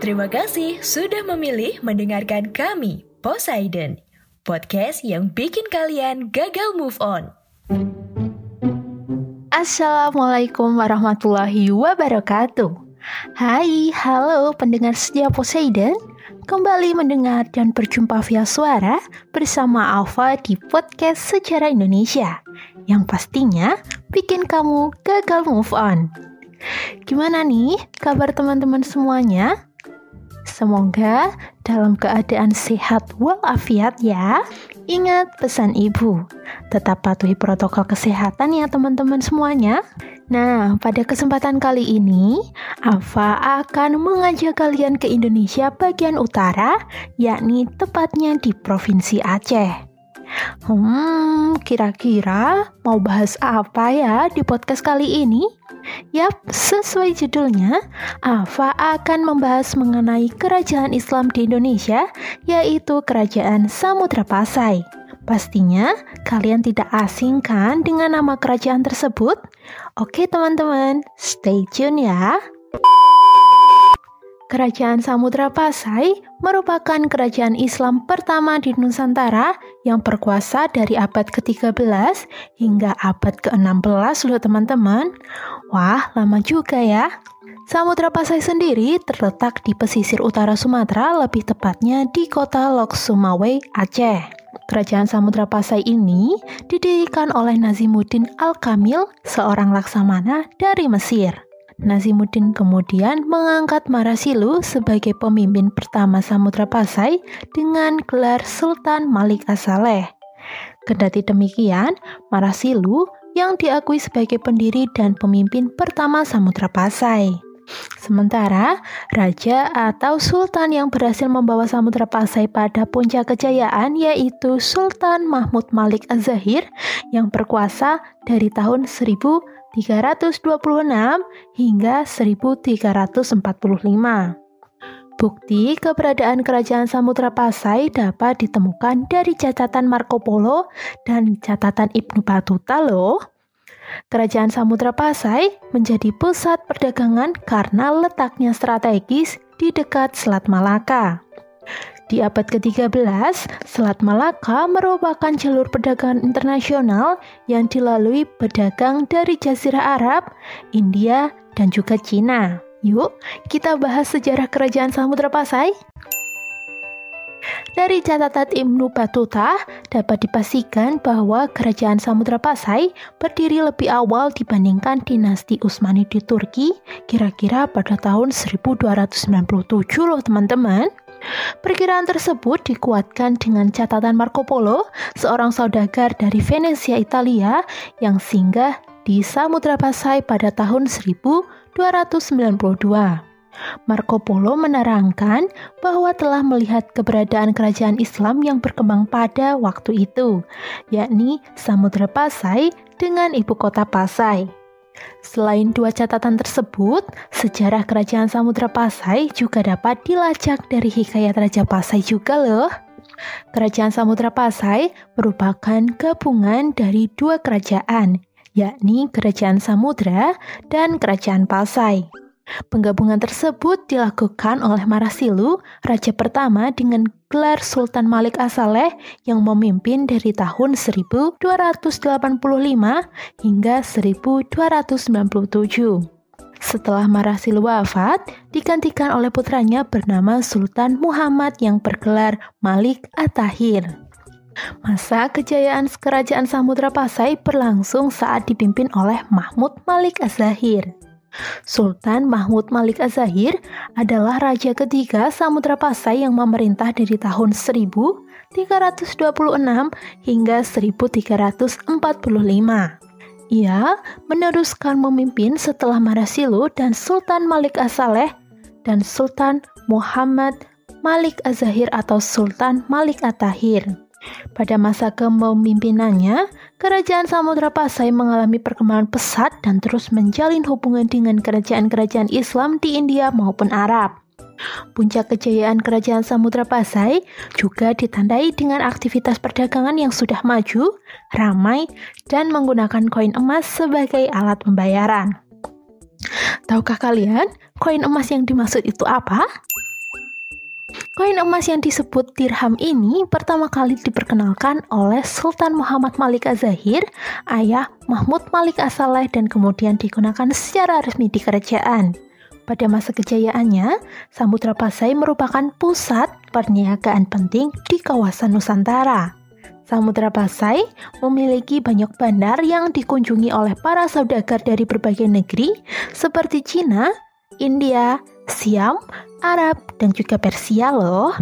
Terima kasih sudah memilih mendengarkan kami, Poseidon, podcast yang bikin kalian gagal move on. Assalamualaikum warahmatullahi wabarakatuh. Hai, halo pendengar setia Poseidon. Kembali mendengar dan berjumpa via suara bersama Alfa di podcast Sejarah Indonesia yang pastinya bikin kamu gagal move on. Gimana nih kabar teman-teman semuanya? Semoga dalam keadaan sehat walafiat ya. Ingat pesan ibu, tetap patuhi protokol kesehatan ya teman-teman semuanya. Nah, pada kesempatan kali ini, Ava akan mengajak kalian ke Indonesia bagian utara, yakni tepatnya di Provinsi Aceh. Hmm, kira-kira mau bahas apa ya di podcast kali ini? Yap, sesuai judulnya, Ava akan membahas mengenai kerajaan Islam di Indonesia, yaitu Kerajaan Samudra Pasai. Pastinya kalian tidak asing kan dengan nama kerajaan tersebut? Oke teman-teman, stay tune ya. Kerajaan Samudra Pasai merupakan kerajaan Islam pertama di Nusantara yang berkuasa dari abad ke-13 hingga abad ke-16 loh teman-teman. Wah, lama juga ya. Samudra Pasai sendiri terletak di pesisir utara Sumatera, lebih tepatnya di kota Lok Sumawe, Aceh. Kerajaan Samudra Pasai ini didirikan oleh Nazimuddin Al-Kamil, seorang laksamana dari Mesir. Nazimuddin kemudian mengangkat Marasilu sebagai pemimpin pertama Samudra Pasai dengan gelar Sultan Malik Asaleh. Kendati demikian, Marasilu yang diakui sebagai pendiri dan pemimpin pertama Samudra Pasai. Sementara raja atau sultan yang berhasil membawa Samudra Pasai pada puncak kejayaan yaitu Sultan Mahmud Malik Az-Zahir yang berkuasa dari tahun 1000 326 hingga 1345. Bukti keberadaan kerajaan Samudra Pasai dapat ditemukan dari catatan Marco Polo dan catatan Ibnu Battuta loh. Kerajaan Samudra Pasai menjadi pusat perdagangan karena letaknya strategis di dekat Selat Malaka. Di abad ke-13, Selat Malaka merupakan jalur perdagangan internasional yang dilalui pedagang dari Jazirah Arab, India, dan juga Cina. Yuk, kita bahas sejarah kerajaan Samudra Pasai. Dari catatan Ibnu Battuta, dapat dipastikan bahwa kerajaan Samudra Pasai berdiri lebih awal dibandingkan dinasti Utsmani di Turki, kira-kira pada tahun 1297 loh teman-teman. Perkiraan tersebut dikuatkan dengan catatan Marco Polo, seorang saudagar dari Venesia, Italia, yang singgah di Samudra Pasai pada tahun 1292. Marco Polo menerangkan bahwa telah melihat keberadaan kerajaan Islam yang berkembang pada waktu itu, yakni Samudra Pasai dengan ibu kota Pasai. Selain dua catatan tersebut, sejarah kerajaan Samudra Pasai juga dapat dilacak dari hikayat Raja Pasai juga loh. Kerajaan Samudra Pasai merupakan gabungan dari dua kerajaan, yakni Kerajaan Samudra dan Kerajaan Pasai. Penggabungan tersebut dilakukan oleh Marasilu, raja pertama dengan gelar Sultan Malik Asaleh yang memimpin dari tahun 1285 hingga 1297. Setelah Marasilu wafat, digantikan oleh putranya bernama Sultan Muhammad yang bergelar Malik At-Tahir. Masa kejayaan kerajaan Samudra Pasai berlangsung saat dipimpin oleh Mahmud Malik Az-Zahir. Sultan Mahmud Malik Az-Zahir adalah raja ketiga Samudra Pasai yang memerintah dari tahun 1326 hingga 1345. Ia meneruskan memimpin setelah Marasilu dan Sultan Malik As-Saleh dan Sultan Muhammad Malik Az-Zahir atau Sultan Malik At-Tahir. Pada masa kepemimpinannya, kerajaan Samudra Pasai mengalami perkembangan pesat dan terus menjalin hubungan dengan kerajaan-kerajaan Islam di India maupun Arab. Puncak kejayaan kerajaan Samudra Pasai juga ditandai dengan aktivitas perdagangan yang sudah maju, ramai, dan menggunakan koin emas sebagai alat pembayaran. Tahukah kalian koin emas yang dimaksud itu apa? Koin emas yang disebut dirham ini pertama kali diperkenalkan oleh Sultan Muhammad Malik Az-Zahir, ayah Mahmud Malik As-Saleh dan kemudian digunakan secara resmi di kerajaan. Pada masa kejayaannya, Samudra Pasai merupakan pusat perniagaan penting di kawasan Nusantara. Samudra Pasai memiliki banyak bandar yang dikunjungi oleh para saudagar dari berbagai negeri seperti Cina, India, Siam, Arab, dan juga Persia loh.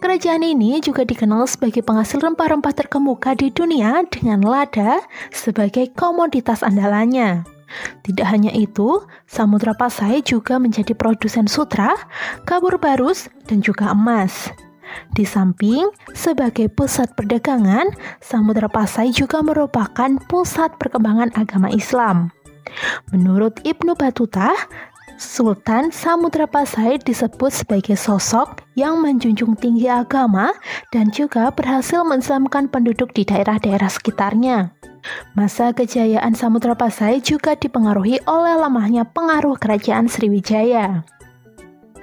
Kerajaan ini juga dikenal sebagai penghasil rempah-rempah terkemuka di dunia dengan lada sebagai komoditas andalannya. Tidak hanya itu, Samudra Pasai juga menjadi produsen sutra, kabur barus, dan juga emas. Di samping sebagai pusat perdagangan, Samudra Pasai juga merupakan pusat perkembangan agama Islam. Menurut Ibnu Batuta, Sultan Samudra Pasai disebut sebagai sosok yang menjunjung tinggi agama dan juga berhasil menselamatkan penduduk di daerah-daerah sekitarnya. Masa kejayaan Samudra Pasai juga dipengaruhi oleh lemahnya pengaruh kerajaan Sriwijaya.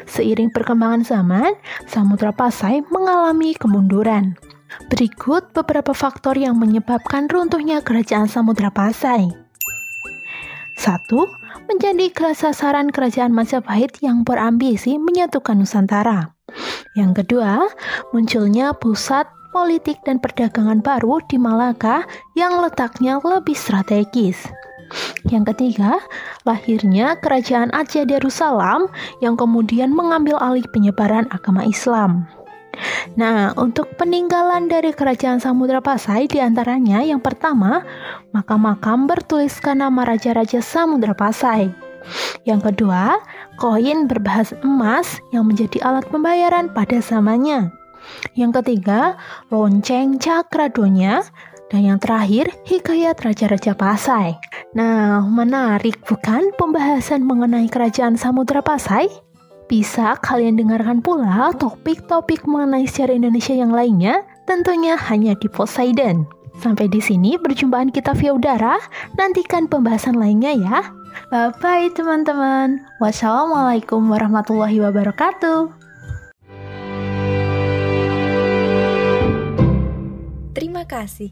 Seiring perkembangan zaman, Samudra Pasai mengalami kemunduran. Berikut beberapa faktor yang menyebabkan runtuhnya kerajaan Samudra Pasai. 1. Menjadi sasaran kerajaan Majapahit yang berambisi menyatukan Nusantara. Yang kedua, munculnya pusat politik dan perdagangan baru di Malaka yang letaknya lebih strategis. Yang ketiga, lahirnya kerajaan Aceh Darussalam yang kemudian mengambil alih penyebaran agama Islam. Nah, untuk peninggalan dari kerajaan Samudra Pasai di antaranya yang pertama, makam-makam bertuliskan nama raja-raja Samudra Pasai. Yang kedua, koin berbahas emas yang menjadi alat pembayaran pada zamannya. Yang ketiga, lonceng cakradonya. Dan yang terakhir, hikayat Raja-Raja Pasai. Nah, menarik bukan pembahasan mengenai kerajaan Samudra Pasai? Bisa kalian dengarkan pula topik-topik mengenai sejarah Indonesia yang lainnya, tentunya hanya di Poseidon. Sampai di sini perjumpaan kita via udara, nantikan pembahasan lainnya ya. Bye-bye teman-teman. Wassalamualaikum warahmatullahi wabarakatuh. Terima kasih.